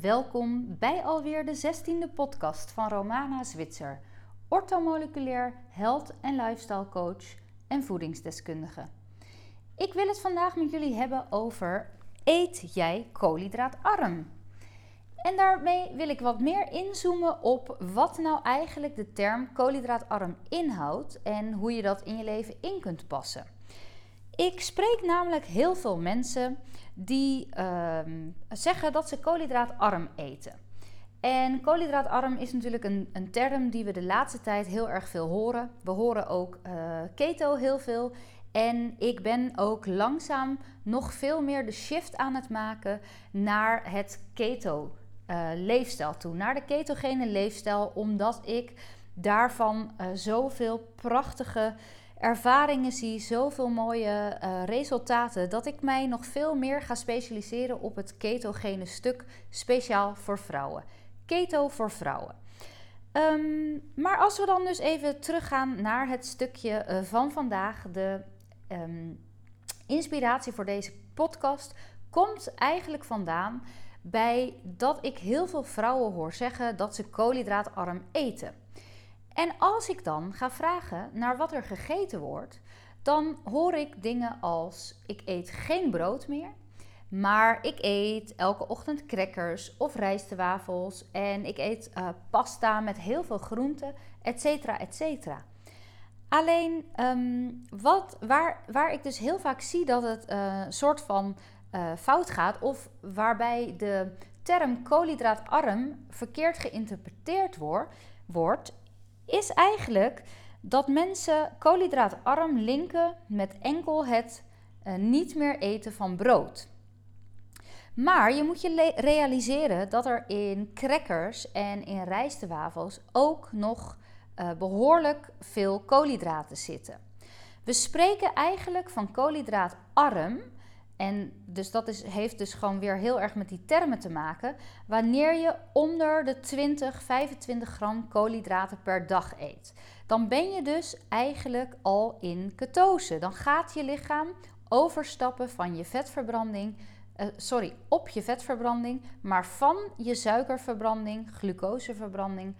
welkom bij alweer de 16e podcast van Romana Zwitser, orthomoleculair health- en lifestyle coach en voedingsdeskundige. Ik wil het vandaag met jullie hebben over eet jij koolhydraatarm? En daarmee wil ik wat meer inzoomen op wat nou eigenlijk de term koolhydraatarm inhoudt en hoe je dat in je leven in kunt passen. Ik spreek namelijk heel veel mensen die ehm, zeggen dat ze koolhydraatarm eten. En koolhydraatarm is natuurlijk een, een, term die we de laatste tijd heel erg veel horen. We horen ook uh, keto heel veel. En ik ben ook langzaam nog veel meer de shift aan het maken naar het keto uh, leefstijl toe. Naar de ketogene leefstijl, omdat ik daarvan uh, zoveel prachtige ervaringen zie, zoveel mooie uh, resultaten, dat ik mij nog veel meer ga specialiseren op het ketogene stuk, speciaal voor vrouwen. Keto voor vrouwen. Um, maar als we dan dus even teruggaan naar het stukje uh, van vandaag, de um, inspiratie voor deze podcast komt eigenlijk vandaan bij dat ik heel veel vrouwen hoor zeggen dat ze koolhydraatarm eten. En als ik dan ga vragen naar wat er gegeten wordt, dan hoor ik dingen als: ik eet geen brood meer, maar ik eet elke ochtend crackers of rijstwafels en ik eet uh, pasta met heel veel groenten, etcetera, etcetera. Alleen um, wat, waar, waar ik dus heel vaak zie dat het een uh, soort van uh, fout gaat, of waarbij de term koolhydraatarm verkeerd geïnterpreteerd wordt is eigenlijk dat mensen koolhydraatarm linken met enkel het uh, niet meer eten van brood. Maar je moet je realiseren dat er in crackers en in rijstwafels ook nog uh, behoorlijk veel koolhydraten zitten. We spreken eigenlijk van koolhydraatarm en dus dat is, heeft dus gewoon weer heel erg met die termen te maken. Wanneer je onder de 20, 25 gram koolhydraten per dag eet, dan ben je dus eigenlijk al in ketose. Dan gaat je lichaam overstappen van je vetverbranding, uh, sorry, op je vetverbranding, maar van je suikerverbranding, glucoseverbranding.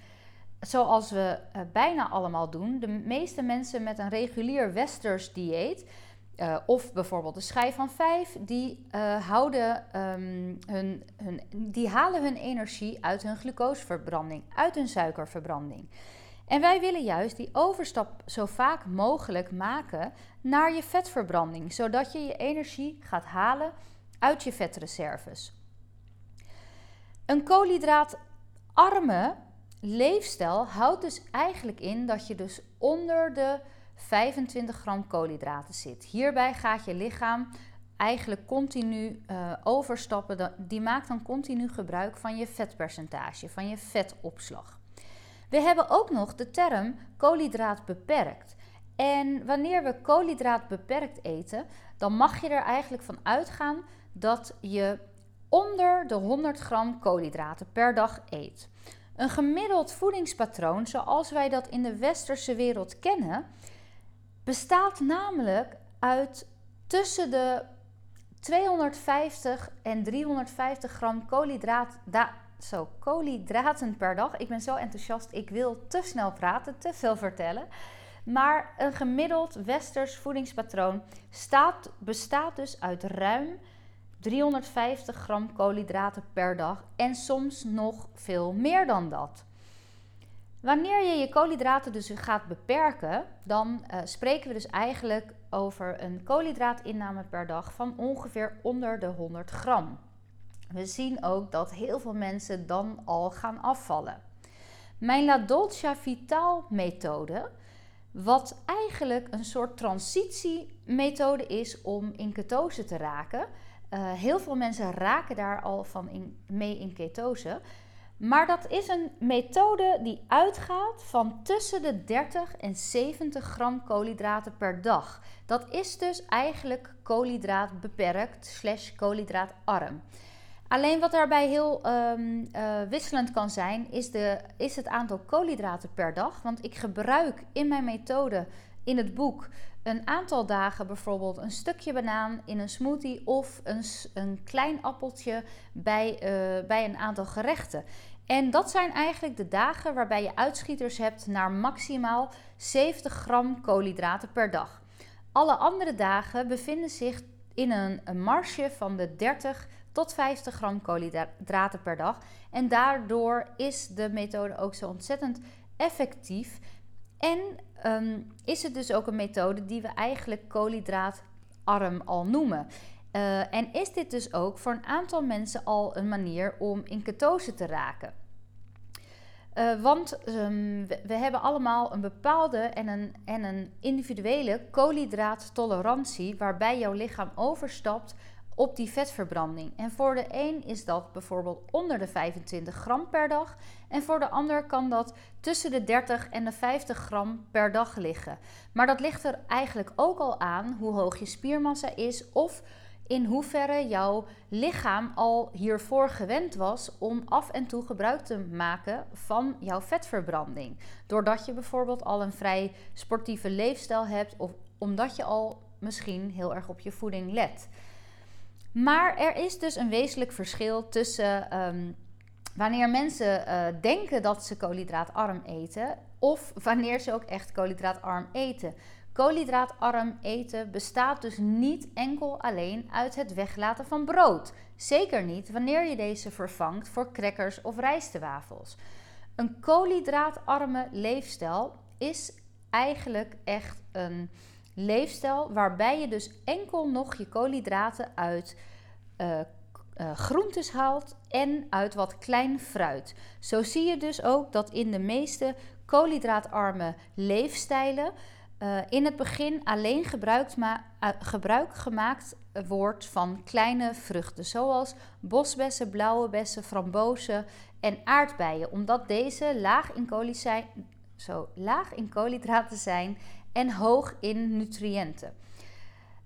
Zoals we uh, bijna allemaal doen. De meeste mensen met een regulier westers dieet uh, of bijvoorbeeld de schijf van vijf, die, uh, houden, um, hun, hun, die halen hun energie uit hun glucoseverbranding, uit hun suikerverbranding. En wij willen juist die overstap zo vaak mogelijk maken naar je vetverbranding, zodat je je energie gaat halen uit je vetreserves. Een koolhydraatarme leefstijl houdt dus eigenlijk in dat je dus onder de 25 gram koolhydraten zit. Hierbij gaat je lichaam eigenlijk continu uh, overstappen. Die maakt dan continu gebruik van je vetpercentage, van je vetopslag. We hebben ook nog de term koolhydraat beperkt. En wanneer we koolhydraat beperkt eten, dan mag je er eigenlijk van uitgaan dat je onder de 100 gram koolhydraten per dag eet. Een gemiddeld voedingspatroon zoals wij dat in de westerse wereld kennen, bestaat namelijk uit tussen de 250 en 350 gram koolhydraat, zo, koolhydraten per dag. Ik ben zo enthousiast, ik wil te snel praten, te veel vertellen. Maar een gemiddeld westers voedingspatroon staat, bestaat dus uit ruim 350 gram koolhydraten per dag en soms nog veel meer dan dat. Wanneer je je koolhydraten dus gaat beperken, dan uh, spreken we dus eigenlijk over een koolhydraatinname per dag van ongeveer onder de 100 gram. We zien ook dat heel veel mensen dan al gaan afvallen. Mijn La Dolce Vital methode, wat eigenlijk een soort transitiemethode is om in ketose te raken. Uh, heel veel mensen raken daar al van mee in ketose. Maar dat is een methode die uitgaat van tussen de 30 en 70 gram koolhydraten per dag. Dat is dus eigenlijk koolhydraat beperkt slash koolhydraatarm. Alleen wat daarbij heel um, uh, wisselend kan zijn, is, de, is het aantal koolhydraten per dag. Want ik gebruik in mijn methode in het boek een aantal dagen bijvoorbeeld een stukje banaan in een smoothie of een, een klein appeltje bij, uh, bij een aantal gerechten. En dat zijn eigenlijk de dagen waarbij je uitschieters hebt naar maximaal 70 gram koolhydraten per dag. Alle andere dagen bevinden zich in een, marge van de 30 tot 50 gram koolhydraten per dag. En daardoor is de methode ook zo ontzettend effectief. En ehm, is het dus ook een methode die we eigenlijk koolhydraatarm al noemen. Uh, en is dit dus ook voor een aantal mensen al een manier om in ketose te raken? Uh, want we, we, hebben allemaal een bepaalde en een, en een individuele koolhydraattolerantie waarbij jouw lichaam overstapt op die vetverbranding. En voor de een is dat bijvoorbeeld onder de 25 gram per dag. En voor de ander kan dat tussen de 30 en de 50 gram per dag liggen. Maar dat ligt er eigenlijk ook al aan hoe hoog je spiermassa is of in hoeverre jouw lichaam al hiervoor gewend was om af en toe gebruik te maken van jouw vetverbranding. Doordat je bijvoorbeeld al een vrij sportieve leefstijl hebt of omdat je al misschien heel erg op je voeding let. Maar er is dus een wezenlijk verschil tussen ehm, wanneer mensen uh, denken dat ze koolhydraatarm eten of wanneer ze ook echt koolhydraatarm eten. Koolhydraatarm eten bestaat dus niet enkel alleen uit het weglaten van brood. Zeker niet wanneer je deze vervangt voor crackers of rijstewafels. Een koolhydraatarme leefstijl is eigenlijk echt een leefstijl waarbij je dus enkel nog je koolhydraten uit uh, uh, groentes haalt en uit wat klein fruit. Zo zie je dus ook dat in de meeste koolhydraatarme leefstijlen uh, in het begin alleen gebruik gemaakt wordt van kleine vruchten, zoals bosbessen, blauwe bessen, frambozen en aardbeien, omdat deze laag in, zo, laag in koolhydraten zijn en hoog in nutriënten.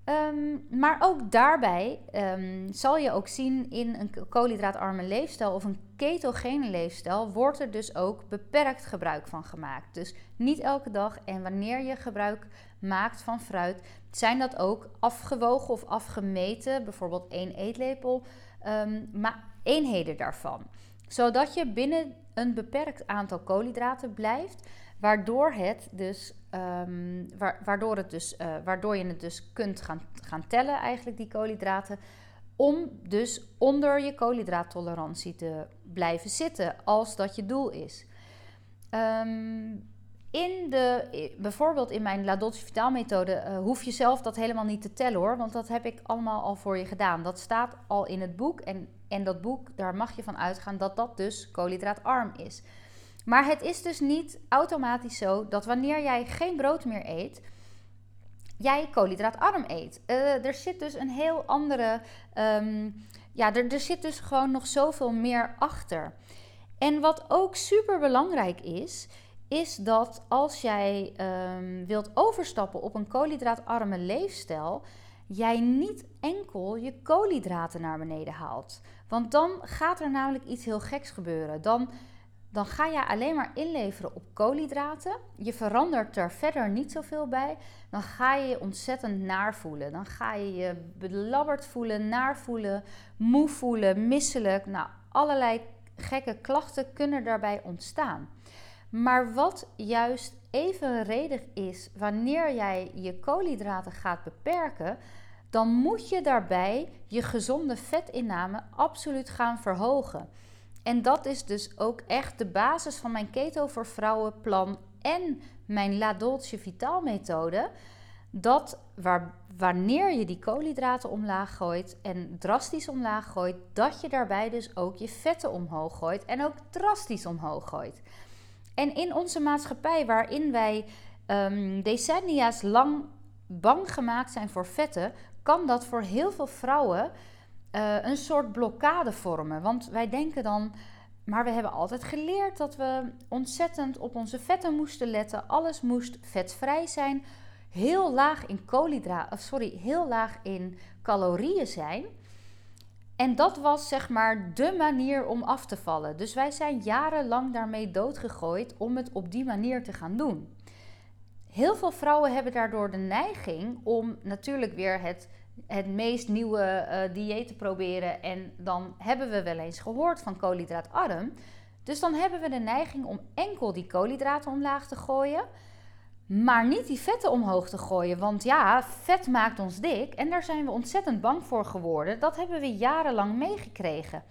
Um, maar ook daarbij um, zal je ook zien in een koolhydraatarme leefstijl of een ketogene leefstijl wordt er dus ook beperkt gebruik van gemaakt. Dus niet elke dag en wanneer je gebruik maakt van fruit, zijn dat ook afgewogen of afgemeten, bijvoorbeeld één eetlepel, um, maar eenheden daarvan. Zodat je binnen een beperkt aantal koolhydraten blijft, waardoor het dus Um, waardoor, het dus, uh, waardoor je het dus kunt gaan, gaan tellen, eigenlijk die koolhydraten. Om dus onder je koolhydraattolerantie te blijven zitten, als dat je doel is. Um, in de, bijvoorbeeld in mijn La Dolce Vitaal methode uh, hoef je zelf dat helemaal niet te tellen hoor. Want dat heb ik allemaal al voor je gedaan. Dat staat al in het boek. En, en dat boek, daar mag je van uitgaan dat dat dus koolhydraatarm is. Maar het is dus niet automatisch zo dat wanneer jij geen brood meer eet, jij koolhydraatarm eet. Uh, er zit dus een heel andere. Um, ja, er, er zit dus gewoon nog zoveel meer achter. En wat ook super belangrijk is, is dat als jij um, wilt overstappen op een koolhydraatarme leefstijl, jij niet enkel je koolhydraten naar beneden haalt. Want dan gaat er namelijk iets heel geks gebeuren. Dan dan ga je alleen maar inleveren op koolhydraten. Je verandert er verder niet zoveel bij. Dan ga je je ontzettend naar voelen. Dan ga je je belabberd voelen, naar voelen, moe voelen, misselijk. Nou, allerlei gekke klachten kunnen daarbij ontstaan. Maar wat juist evenredig is wanneer jij je koolhydraten gaat beperken, dan moet je daarbij je gezonde vetinname absoluut gaan verhogen. En dat is dus ook echt de basis van mijn Keto voor Vrouwen plan en mijn La Dolce Vital methode. Dat waar, wanneer je die koolhydraten omlaag gooit en drastisch omlaag gooit, dat je daarbij dus ook je vetten omhoog gooit en ook drastisch omhoog gooit. En in onze maatschappij, waarin wij um, decennia's lang bang gemaakt zijn voor vetten, kan dat voor heel veel vrouwen uh, een soort blokkade vormen. Want wij denken dan, maar we hebben altijd geleerd dat we ontzettend op onze vetten moesten letten. Alles moest vetvrij zijn, heel laag in koolhydraten, sorry, heel laag in calorieën zijn. En dat was zeg maar de manier om af te vallen. Dus wij zijn jarenlang daarmee doodgegooid om het op die manier te gaan doen. heel veel vrouwen hebben daardoor de neiging om natuurlijk weer het, het meest nieuwe uh, dieet te proberen. En dan hebben we wel eens gehoord van koolhydraatarm. Dus dan hebben we de neiging om enkel die koolhydraten omlaag te gooien. Maar niet die vetten omhoog te gooien. Want ja, vet maakt ons dik. En daar zijn we ontzettend bang voor geworden. Dat hebben we jarenlang meegekregen.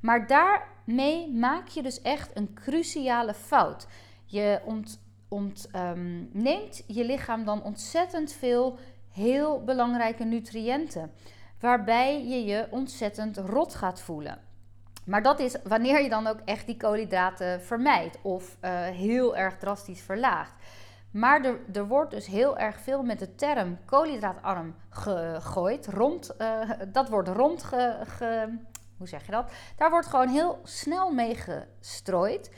Maar daarmee maak je dus echt een cruciale fout. Je ont, ontneemt um, je lichaam dan ontzettend veel heel belangrijke nutriënten. Waarbij je je ontzettend rot gaat voelen. Maar dat is wanneer je dan ook echt die koolhydraten vermijdt of uh, heel erg drastisch verlaagt. Maar er, er, wordt dus heel erg veel met de term koolhydraatarm gegooid. Rond, uh, dat wordt rond ge, hoe zeg je dat? Daar wordt gewoon heel snel mee gestrooid.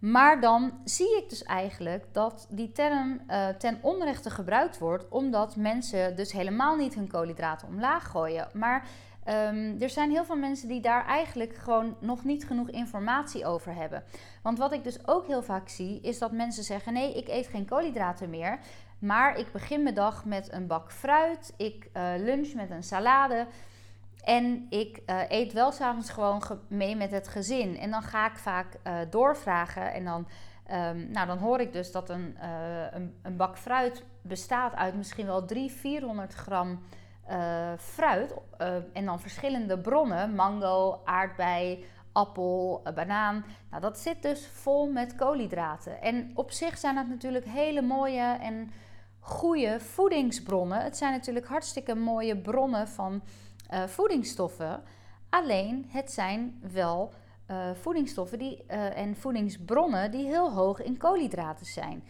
Maar dan zie ik dus eigenlijk dat die term uh, ten onrechte gebruikt wordt, omdat mensen dus helemaal niet hun koolhydraten omlaag gooien. Maar um, er zijn heel veel mensen die daar eigenlijk gewoon nog niet genoeg informatie over hebben. Want wat ik dus ook heel vaak zie, is dat mensen zeggen: nee, ik eet geen koolhydraten meer. Maar ik begin mijn dag met een bak fruit. Ik uh, lunch met een salade. En ik uh, eet wel s'avonds gewoon mee met het gezin. En dan ga ik vaak uh, doorvragen. En dan, um, nou, dan hoor ik dus dat een, uh, een, een, bak fruit bestaat uit misschien wel 300, 400 gram fruit. en dan verschillende bronnen: mango, aardbei, appel, banaan. Nou, dat zit dus vol met koolhydraten. En op zich zijn dat natuurlijk hele mooie en goede voedingsbronnen. Het zijn natuurlijk hartstikke mooie bronnen van uh, voedingsstoffen. Alleen het zijn wel uh, voedingsstoffen die, uh, en voedingsbronnen die heel hoog in koolhydraten zijn.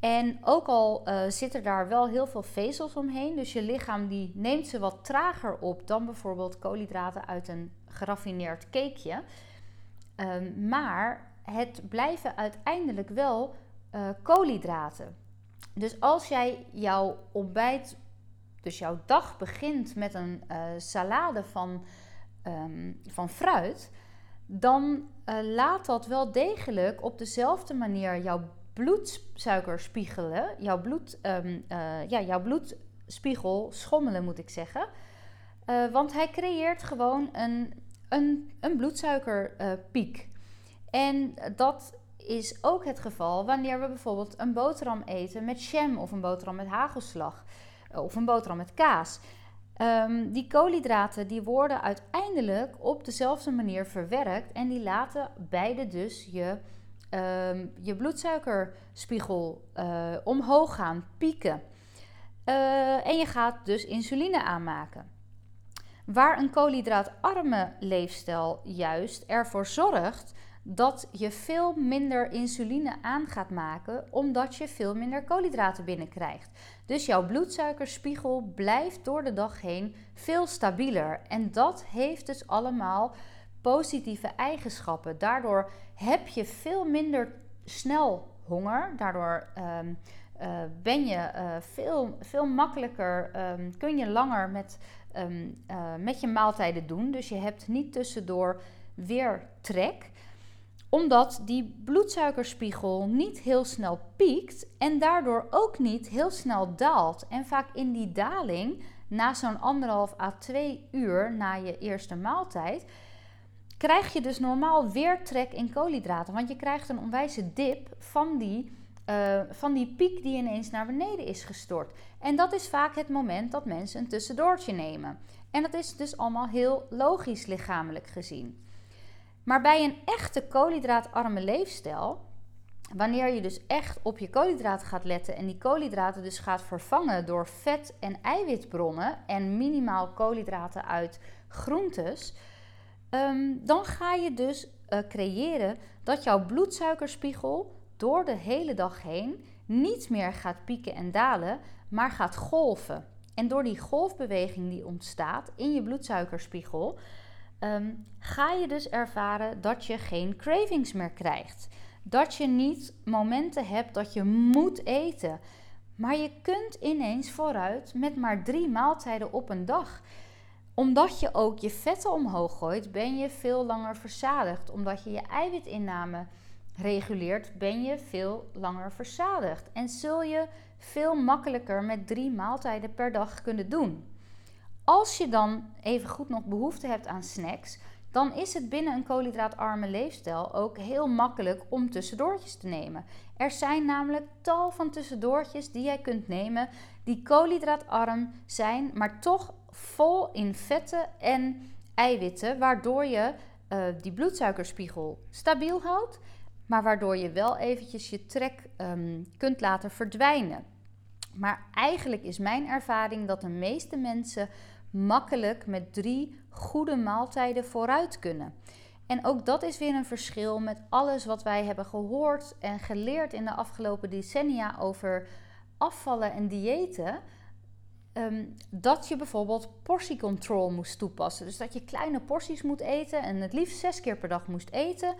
En ook al zitten daar wel heel veel vezels omheen, dus je lichaam die neemt ze wat trager op dan bijvoorbeeld koolhydraten uit een geraffineerd cakeje. Um, maar het blijven uiteindelijk wel koolhydraten. Dus als jij jouw ontbijt dus jouw dag begint met een uh, salade van, um, van fruit, dan uh, laat dat wel degelijk op dezelfde manier jouw bloedsuiker spiegelen, jouw, bloed, um, uh, ja, jouw bloedspiegel schommelen, moet ik zeggen. want hij creëert gewoon een, een, een bloedsuikerpiek. en dat is ook het geval wanneer we bijvoorbeeld een boterham eten met jam of een boterham met hagelslag. Eh, of een boterham met kaas. Um, die koolhydraten die worden uiteindelijk op dezelfde manier verwerkt en die laten beide dus je, um, je bloedsuikerspiegel uh, omhoog gaan, pieken. Uh, en je gaat dus insuline aanmaken. Waar een koolhydraatarme leefstijl juist ervoor zorgt dat je veel minder insuline aan gaat maken, omdat je veel minder koolhydraten binnenkrijgt. Dus jouw bloedsuikerspiegel blijft door de dag heen veel stabieler. En dat heeft dus allemaal positieve eigenschappen. Daardoor heb je veel minder snel honger. Daardoor um, uh, ben je uh, veel, veel makkelijker, um, kun je langer met, um, uh, met je maaltijden doen. Dus je hebt niet tussendoor weer trek omdat die bloedsuikerspiegel niet heel snel piekt en daardoor ook niet heel snel daalt. En vaak in die daling, na zo'n anderhalf à twee uur na je eerste maaltijd, krijg je dus normaal weer trek in koolhydraten. Want je krijgt een onwijze dip van die, uh, van die piek die ineens naar beneden is gestort. En dat is vaak het moment dat mensen een tussendoortje nemen. En dat is dus allemaal heel logisch lichamelijk gezien. Maar bij een echte koolhydraatarme leefstijl, wanneer je dus echt op je koolhydraten gaat letten en die koolhydraten dus gaat vervangen door vet- en eiwitbronnen en minimaal koolhydraten uit groentes, ehm, dan ga je dus uh, creëren dat jouw bloedsuikerspiegel door de hele dag heen niet meer gaat pieken en dalen, maar gaat golven. En door die golfbeweging die ontstaat in je bloedsuikerspiegel, um, ga je dus ervaren dat je geen cravings meer krijgt. Dat je niet momenten hebt dat je moet eten. Maar je kunt ineens vooruit met maar drie maaltijden op een dag. Omdat je ook je vetten omhoog gooit, ben je veel langer verzadigd. Omdat je je eiwitinname reguleert, ben je veel langer verzadigd. En zul je veel makkelijker met drie maaltijden per dag kunnen doen. Als je dan even goed nog behoefte hebt aan snacks, dan is het binnen een koolhydraatarme leefstijl ook heel makkelijk om tussendoortjes te nemen. Er zijn namelijk tal van tussendoortjes die jij kunt nemen die koolhydraatarm zijn, maar toch vol in vetten en eiwitten, waardoor je uh, die bloedsuikerspiegel stabiel houdt, maar waardoor je wel eventjes je trek um, kunt laten verdwijnen. Maar eigenlijk is mijn ervaring dat de meeste mensen makkelijk met drie goede maaltijden vooruit kunnen. En ook dat is weer een verschil met alles wat wij hebben gehoord en geleerd in de afgelopen decennia over afvallen en diëten. Ehm, dat je bijvoorbeeld portiecontrol moest toepassen. Dus dat je kleine porties moet eten en het liefst zes keer per dag moest eten.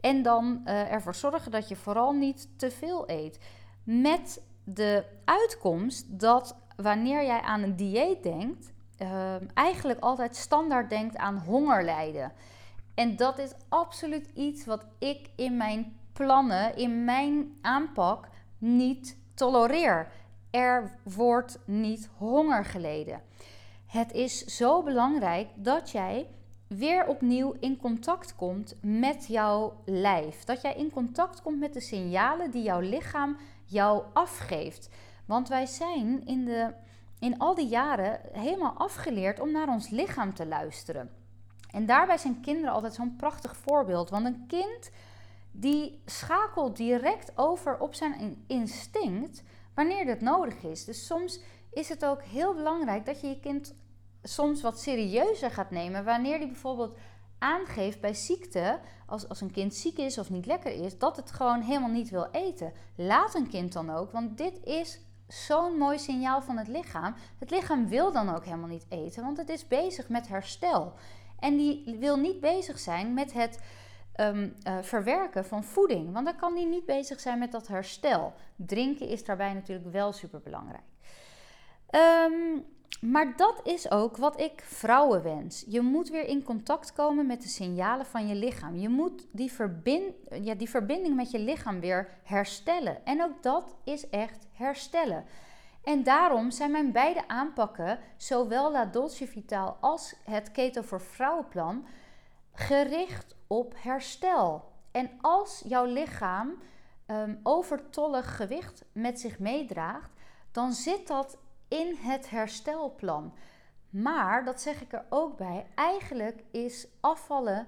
En dan uh, ervoor zorgen dat je vooral niet te veel eet. Met de uitkomst dat wanneer jij aan een dieet denkt, uh, eigenlijk altijd standaard denkt aan hongerlijden. En dat is absoluut iets wat ik in mijn plannen, in mijn aanpak niet tolereer. Er wordt niet honger geleden. Het is zo belangrijk dat jij weer opnieuw in contact komt met jouw lijf. Dat jij in contact komt met de signalen die jouw lichaam jou afgeeft. Want wij zijn in, de, in al die jaren helemaal afgeleerd om naar ons lichaam te luisteren. En daarbij zijn kinderen altijd zo'n prachtig voorbeeld. Want een kind die schakelt direct over op zijn instinct wanneer dat nodig is. Dus soms is het ook heel belangrijk dat je je kind soms wat serieuzer gaat nemen. Wanneer die bijvoorbeeld aangeeft bij ziekte, als, als een kind ziek is of niet lekker is, dat het gewoon helemaal niet wil eten. Laat een kind dan ook, want dit is zo'n mooi signaal van het lichaam. Het lichaam wil dan ook helemaal niet eten, want het is bezig met herstel. En die wil niet bezig zijn met het um, verwerken van voeding, want dan kan die niet bezig zijn met dat herstel. Drinken is daarbij natuurlijk wel super belangrijk. Um, maar dat is ook wat ik vrouwen wens. Je moet weer in contact komen met de signalen van je lichaam. Je moet die, verbind, ja, die verbinding met je lichaam weer herstellen. En ook dat is echt herstellen. En daarom zijn mijn beide aanpakken, zowel La Dolce Vitaal als het Keto voor Vrouwenplan, gericht op herstel. En als jouw lichaam um, overtollig gewicht met zich meedraagt, dan zit dat in het herstelplan. Maar, dat zeg ik er ook bij, eigenlijk is afvallen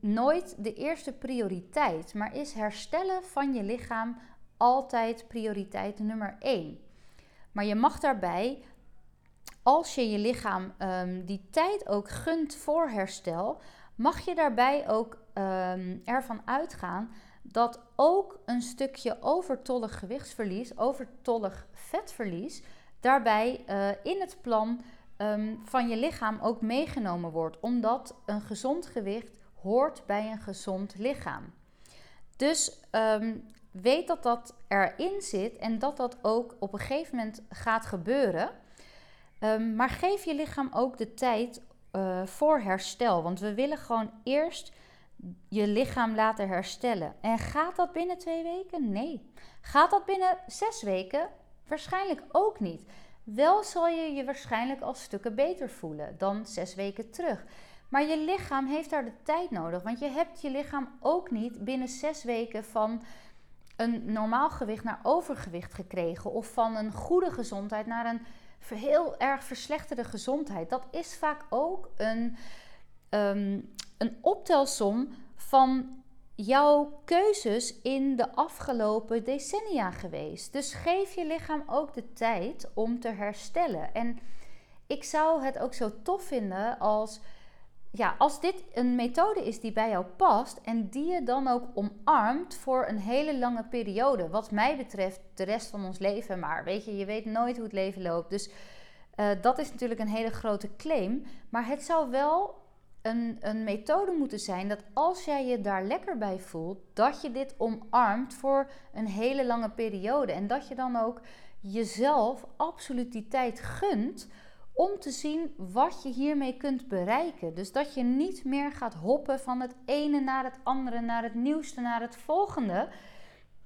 nooit de eerste prioriteit, maar is herstellen van je lichaam altijd prioriteit nummer 1. Maar je mag daarbij, als je je lichaam um, die tijd ook gunt voor herstel, mag je daarbij ook um, ervan uitgaan dat ook een stukje overtollig gewichtsverlies, overtollig vetverlies, daarbij uh, in het plan um, van je lichaam ook meegenomen wordt. Omdat een gezond gewicht hoort bij een gezond lichaam. Dus um, weet dat dat erin zit en dat dat ook op een gegeven moment gaat gebeuren. Um, maar geef je lichaam ook de tijd uh, voor herstel. Want we willen gewoon eerst je lichaam laten herstellen. En gaat dat binnen twee weken? Nee. Gaat dat binnen zes weken? Waarschijnlijk ook niet. Wel zal je je waarschijnlijk al stukken beter voelen dan zes weken terug. Maar je lichaam heeft daar de tijd nodig. Want je hebt je lichaam ook niet binnen zes weken van een normaal gewicht naar overgewicht gekregen. Of van een goede gezondheid naar een heel erg verslechterde gezondheid. Dat is vaak ook een, um, een optelsom van jouw keuzes in de afgelopen decennia geweest. Dus geef je lichaam ook de tijd om te herstellen. En ik zou het ook zo tof vinden als, ja, als dit een methode is die bij jou past en die je dan ook omarmt voor een hele lange periode. Wat mij betreft de rest van ons leven. Maar weet je, je weet nooit hoe het leven loopt. Dus uh, dat is natuurlijk een hele grote claim. Maar het zou wel een, een methode moeten zijn dat als jij je daar lekker bij voelt, dat je dit omarmt voor een hele lange periode. En dat je dan ook jezelf absoluut die tijd gunt om te zien wat je hiermee kunt bereiken. Dus dat je niet meer gaat hoppen van het ene naar het andere, naar het nieuwste, naar het volgende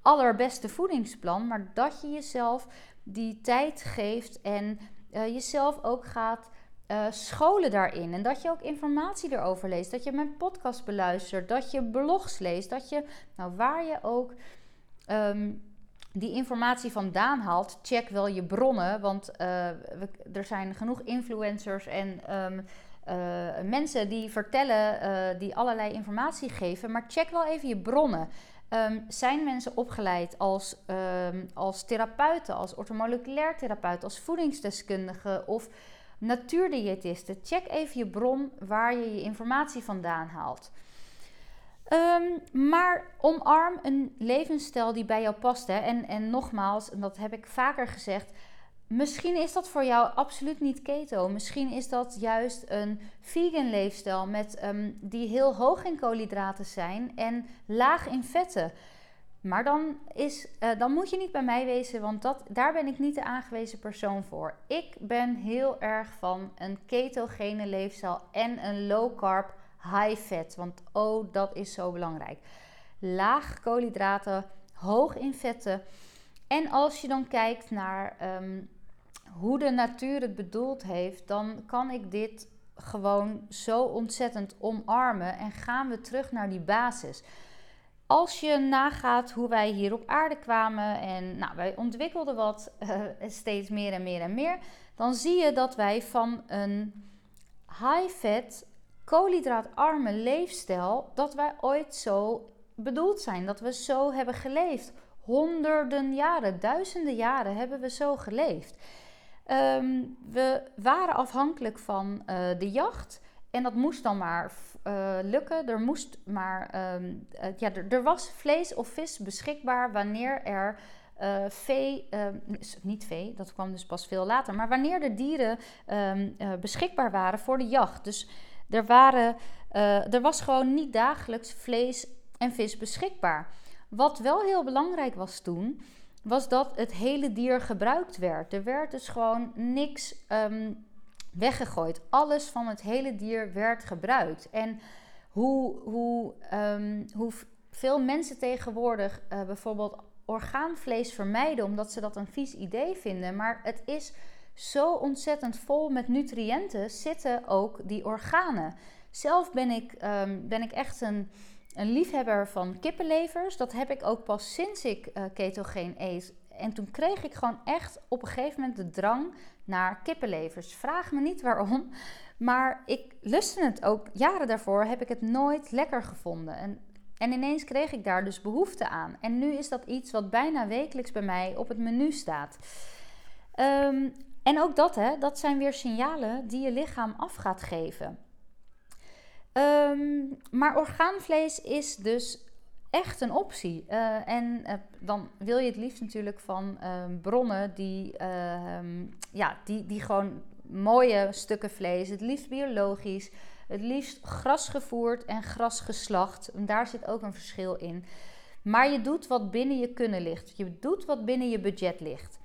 allerbeste voedingsplan, maar dat je jezelf die tijd geeft en uh, jezelf ook gaat uh, scholen daarin. En dat je ook informatie erover leest, dat je mijn podcast beluistert, dat je blogs leest, dat je, nou waar je ook ehm, die informatie vandaan haalt, check wel je bronnen, want uh, er zijn genoeg influencers en um, mensen die vertellen, die allerlei informatie geven, maar check wel even je bronnen. Um, zijn mensen opgeleid als, als therapeuten, als ortomoleculair therapeut, als voedingsdeskundige of natuurdiëtisten? Check even je bron waar je je informatie vandaan haalt. Um, maar omarm een levensstijl die bij jou past. Hè? En, en nogmaals, dat heb ik vaker gezegd, Misschien is dat voor jou absoluut niet keto. Misschien is dat juist een vegan leefstijl met, um, die heel hoog in koolhydraten zijn en laag in vetten. Maar dan, is, uh, dan moet je niet bij mij wezen, want dat, daar ben ik niet de aangewezen persoon voor. Ik ben heel erg van een ketogene leefstijl en een low carb high fat. Want oh, dat is zo belangrijk. Laag koolhydraten, hoog in vetten. En als je dan kijkt naar um, hoe de natuur het bedoeld heeft, dan kan ik dit gewoon zo ontzettend omarmen en gaan we terug naar die basis. Als je nagaat hoe wij hier op aarde kwamen en nou, wij ontwikkelden wat uh, steeds meer en meer en meer, dan zie je dat wij van een high-fat, koolhydraatarme leefstijl, dat wij ooit zo bedoeld zijn, dat we zo hebben geleefd. Honderden jaren, duizenden jaren hebben we zo geleefd. Ehm, we waren afhankelijk van uh, de jacht. En dat moest dan maar uh, lukken. Er moest maar. Um, uh, ja, er, was vlees of vis beschikbaar wanneer er. vee, ehm, niet vee, dat kwam dus pas veel later, maar wanneer de dieren beschikbaar waren voor de jacht. Dus er, waren, er was gewoon niet dagelijks vlees en vis beschikbaar. Wat wel heel belangrijk was toen, was dat het hele dier gebruikt werd. Er werd dus gewoon niks um, weggegooid. Alles van het hele dier werd gebruikt. En hoe, hoe, um, hoe veel mensen tegenwoordig uh, bijvoorbeeld orgaanvlees vermijden omdat ze dat een vies idee vinden. Maar het is zo ontzettend vol met nutriënten, zitten ook die organen. Zelf ben ik, um, ben ik echt een een liefhebber van kippenlevers. Dat heb ik ook pas sinds ik uh, ketogeen eet. En toen kreeg ik gewoon echt op een gegeven moment de drang naar kippenlevers. Vraag me niet waarom, maar ik lustte het ook. Jaren daarvoor heb ik het nooit lekker gevonden. En, en ineens kreeg ik daar dus behoefte aan. En nu is dat iets wat bijna wekelijks bij mij op het menu staat. Um, en ook dat, hè, dat zijn weer signalen die je lichaam af gaat geven. Um, maar orgaanvlees is dus echt een optie. Uh, en uh, dan wil je het liefst natuurlijk van uh, bronnen die, ehm, ja, die, die gewoon mooie stukken vlees, het liefst biologisch, het liefst grasgevoerd en grasgeslacht. Daar zit ook een verschil in. Maar je doet wat binnen je kunnen ligt. Je doet wat binnen je budget ligt.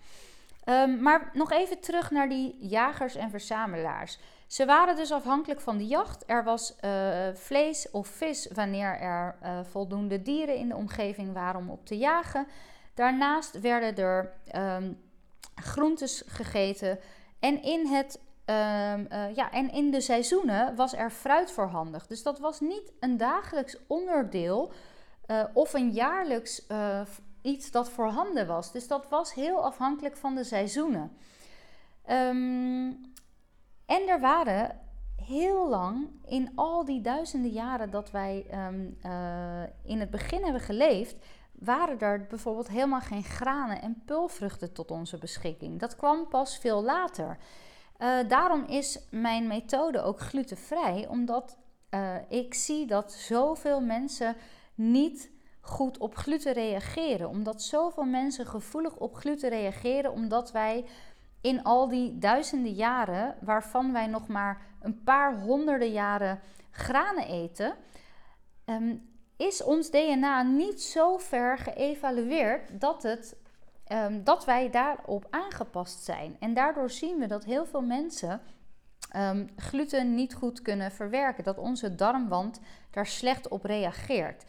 Um, maar nog even terug naar die jagers en verzamelaars. Ze waren dus afhankelijk van de jacht. Er was uh, vlees of vis wanneer er uh, voldoende dieren in de omgeving waren om op te jagen. Daarnaast werden er um, groentes gegeten. En in, het, um, uh, ja, en in de seizoenen was er fruit voorhandig. Dus dat was niet een dagelijks onderdeel of een jaarlijks iets dat voorhanden was. Dus dat was heel afhankelijk van de seizoenen. Um, en er waren heel lang, in al die duizenden jaren dat wij um, uh, in het begin hebben geleefd, waren er bijvoorbeeld helemaal geen granen en pulvruchten tot onze beschikking. Dat kwam pas veel later. Uh, daarom is mijn methode ook glutenvrij, omdat uh, ik zie dat zoveel mensen niet goed op gluten reageren. Omdat zoveel mensen gevoelig op gluten reageren, omdat wij in al die duizenden jaren, waarvan wij nog maar een paar honderden jaren granen eten, um, is ons DNA niet zo ver geëvalueerd dat, het, um, dat wij daarop aangepast zijn. En daardoor zien we dat heel veel mensen um, gluten niet goed kunnen verwerken. Dat onze darmwand daar slecht op reageert.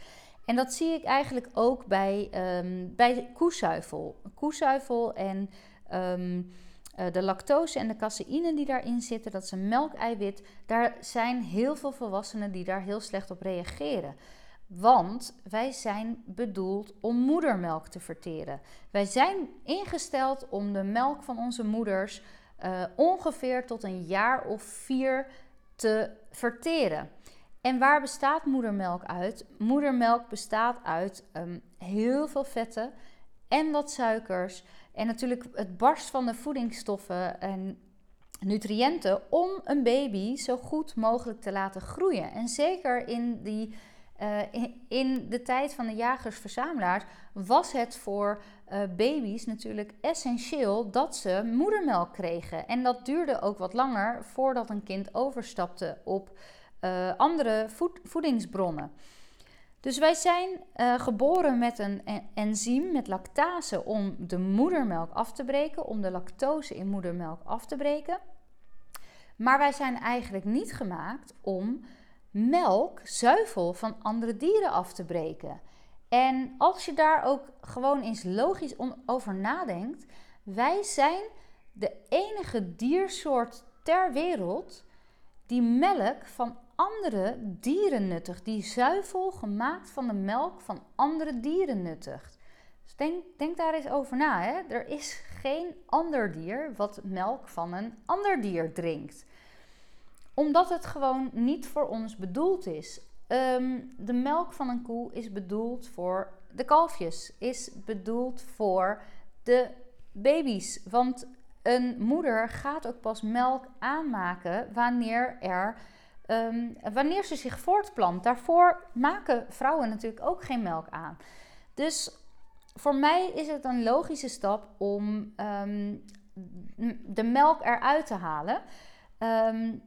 En dat zie ik eigenlijk ook bij, um, bij en um, de lactose en de caseïne die daarin zitten, dat is een melkeiwit. Daar zijn heel veel volwassenen die daar heel slecht op reageren. Want wij zijn bedoeld om moedermelk te verteren. Wij zijn ingesteld om de melk van onze moeders uh, ongeveer tot een jaar of vier te verteren. En waar bestaat moedermelk uit? Moedermelk bestaat uit um, heel veel vetten en wat suikers. En natuurlijk het barst van de voedingsstoffen en nutriënten om een baby zo goed mogelijk te laten groeien. En zeker in die uh, in, de tijd van de jagers-verzamelaars was het voor uh, baby's natuurlijk essentieel dat ze moedermelk kregen. En dat duurde ook wat langer voordat een kind overstapte op uh, andere voed, voedingsbronnen. Dus wij zijn geboren met een enzym, met lactase, om de moedermelk af te breken, om de lactose in moedermelk af te breken. Maar wij zijn eigenlijk niet gemaakt om melk, zuivel van andere dieren af te breken. En als je daar ook gewoon eens logisch over nadenkt, wij zijn de enige diersoort ter wereld die melk van andere dieren nuttigt, die zuivel gemaakt van de melk van andere dieren nuttigt. Dus denk, denk daar eens over na. Hè? Er is geen ander dier wat melk van een ander dier drinkt omdat het gewoon niet voor ons bedoeld is. Ehm, de melk van een koe is bedoeld voor de kalfjes, is bedoeld voor de baby's. Want een moeder gaat ook pas melk aanmaken wanneer, er, um, wanneer ze zich voortplant. Daarvoor maken vrouwen natuurlijk ook geen melk aan. Dus voor mij is het een logische stap om um, de melk eruit te halen. Um,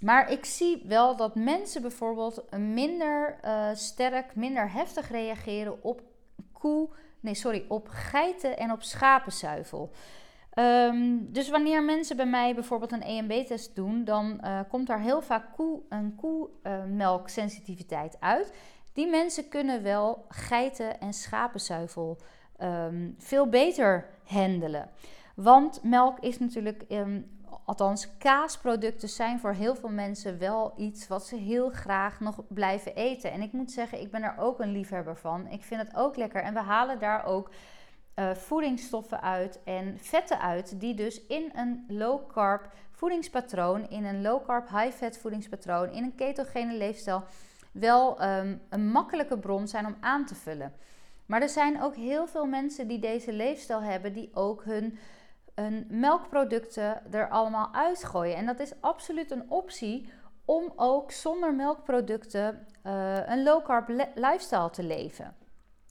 maar ik zie wel dat mensen bijvoorbeeld minder uh, sterk, minder heftig reageren op koe, nee sorry, op geiten en op schapenzuivel. Um, dus wanneer mensen bij mij bijvoorbeeld een EMB-test doen, dan uh, komt daar heel vaak koe, een koemelksensitiviteit uit. Die mensen kunnen wel geiten en schapenzuivel um, veel beter handelen. Want melk is natuurlijk um, Althans, kaasproducten zijn voor heel veel mensen wel iets wat ze heel graag nog blijven eten. En ik moet zeggen, ik ben er ook een liefhebber van. Ik vind het ook lekker. En we halen daar ook uh, voedingsstoffen uit en vetten uit, die dus in een low carb voedingspatroon, in een low carb high fat voedingspatroon, in een ketogene leefstijl, wel um, een makkelijke bron zijn om aan te vullen. Maar er zijn ook heel veel mensen die deze leefstijl hebben, die ook hun melkproducten er allemaal uitgooien. En dat is absoluut een optie om ook zonder melkproducten uh, een low carb lifestyle te leven.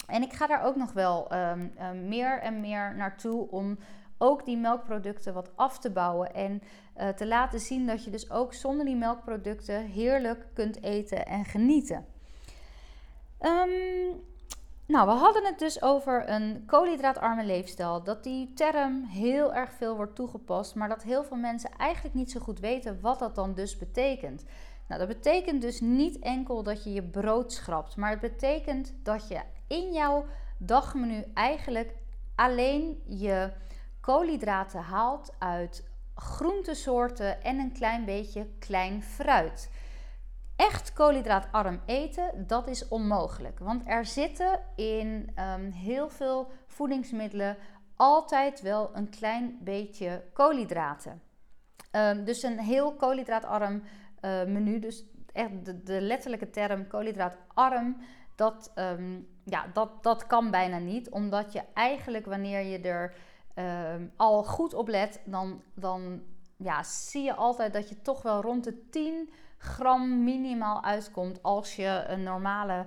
En ik ga daar ook nog wel um, uh, meer en meer naartoe om ook die melkproducten wat af te bouwen en uh, te laten zien dat je dus ook zonder die melkproducten heerlijk kunt eten en genieten. Um, nou, we hadden het dus over een koolhydraatarme leefstijl. Dat die term heel erg veel wordt toegepast, maar dat heel veel mensen eigenlijk niet zo goed weten wat dat dan dus betekent. Nou, dat betekent dus niet enkel dat je je brood schrapt, maar het betekent dat je in jouw dagmenu eigenlijk alleen je koolhydraten haalt uit groentesoorten en een klein beetje klein fruit echt koolhydraatarm eten, dat is onmogelijk. Want er zitten in um, heel veel voedingsmiddelen altijd wel een klein beetje koolhydraten. Um, dus een heel koolhydraatarm uh, menu, dus echt de, de, letterlijke term koolhydraatarm, dat, um, ja, dat, dat kan bijna niet. Omdat je eigenlijk wanneer je er al goed op let, dan, dan ja, zie je altijd dat je toch wel rond de 10 gram minimaal uitkomt als je een normale.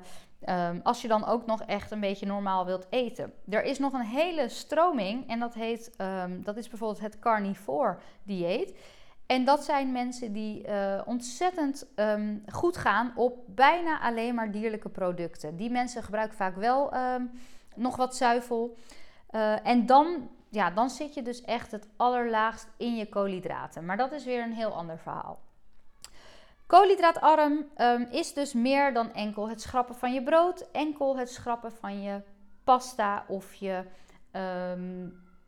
Um, als je dan ook nog echt een beetje normaal wilt eten. Er is nog een hele stroming en dat heet, dat is bijvoorbeeld het carnivore dieet. En dat zijn mensen die uh, ontzettend um, goed gaan op bijna alleen maar dierlijke producten. Die mensen gebruiken vaak wel nog wat zuivel. Uh, en dan ja, dan zit je dus echt het allerlaagst in je koolhydraten. Maar dat is weer een heel ander verhaal. Koolhydraatarm um, is dus meer dan enkel het schrappen van je brood, enkel het schrappen van je pasta of je,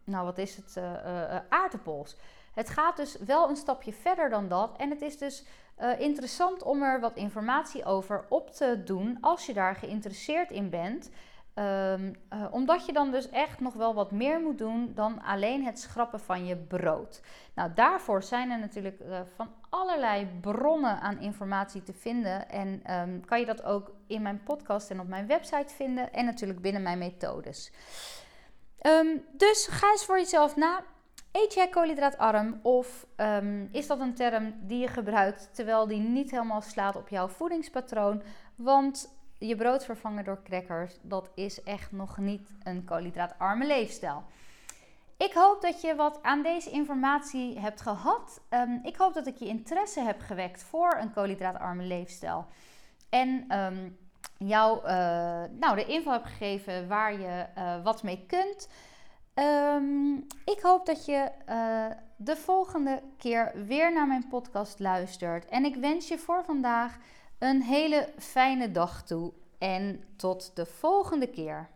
nou wat is het, uh, aardappels. Het gaat dus wel een stapje verder dan dat en het is dus uh, interessant om er wat informatie over op te doen als je daar geïnteresseerd in bent. Um, uh, omdat je dan dus echt nog wel wat meer moet doen dan alleen het schrappen van je brood. Nou, daarvoor zijn er natuurlijk uh, van allerlei bronnen aan informatie te vinden. En um, kan je dat ook in mijn podcast en op mijn website vinden. En natuurlijk binnen mijn methodes. Um, dus ga eens voor jezelf na. Eet jij koolhydraatarm of um, is dat een term die je gebruikt terwijl die niet helemaal slaat op jouw voedingspatroon? Want je brood vervangen door crackers, dat is echt nog niet een koolhydraatarme leefstijl. Ik hoop dat je wat aan deze informatie hebt gehad. Um, ik hoop dat ik je interesse heb gewekt voor een koolhydraatarme leefstijl. En um, jou uh, nou, de info heb gegeven waar je uh, wat mee kunt. Um, ik hoop dat je uh, de volgende keer weer naar mijn podcast luistert. En ik wens je voor vandaag een hele fijne dag toe. En tot de volgende keer.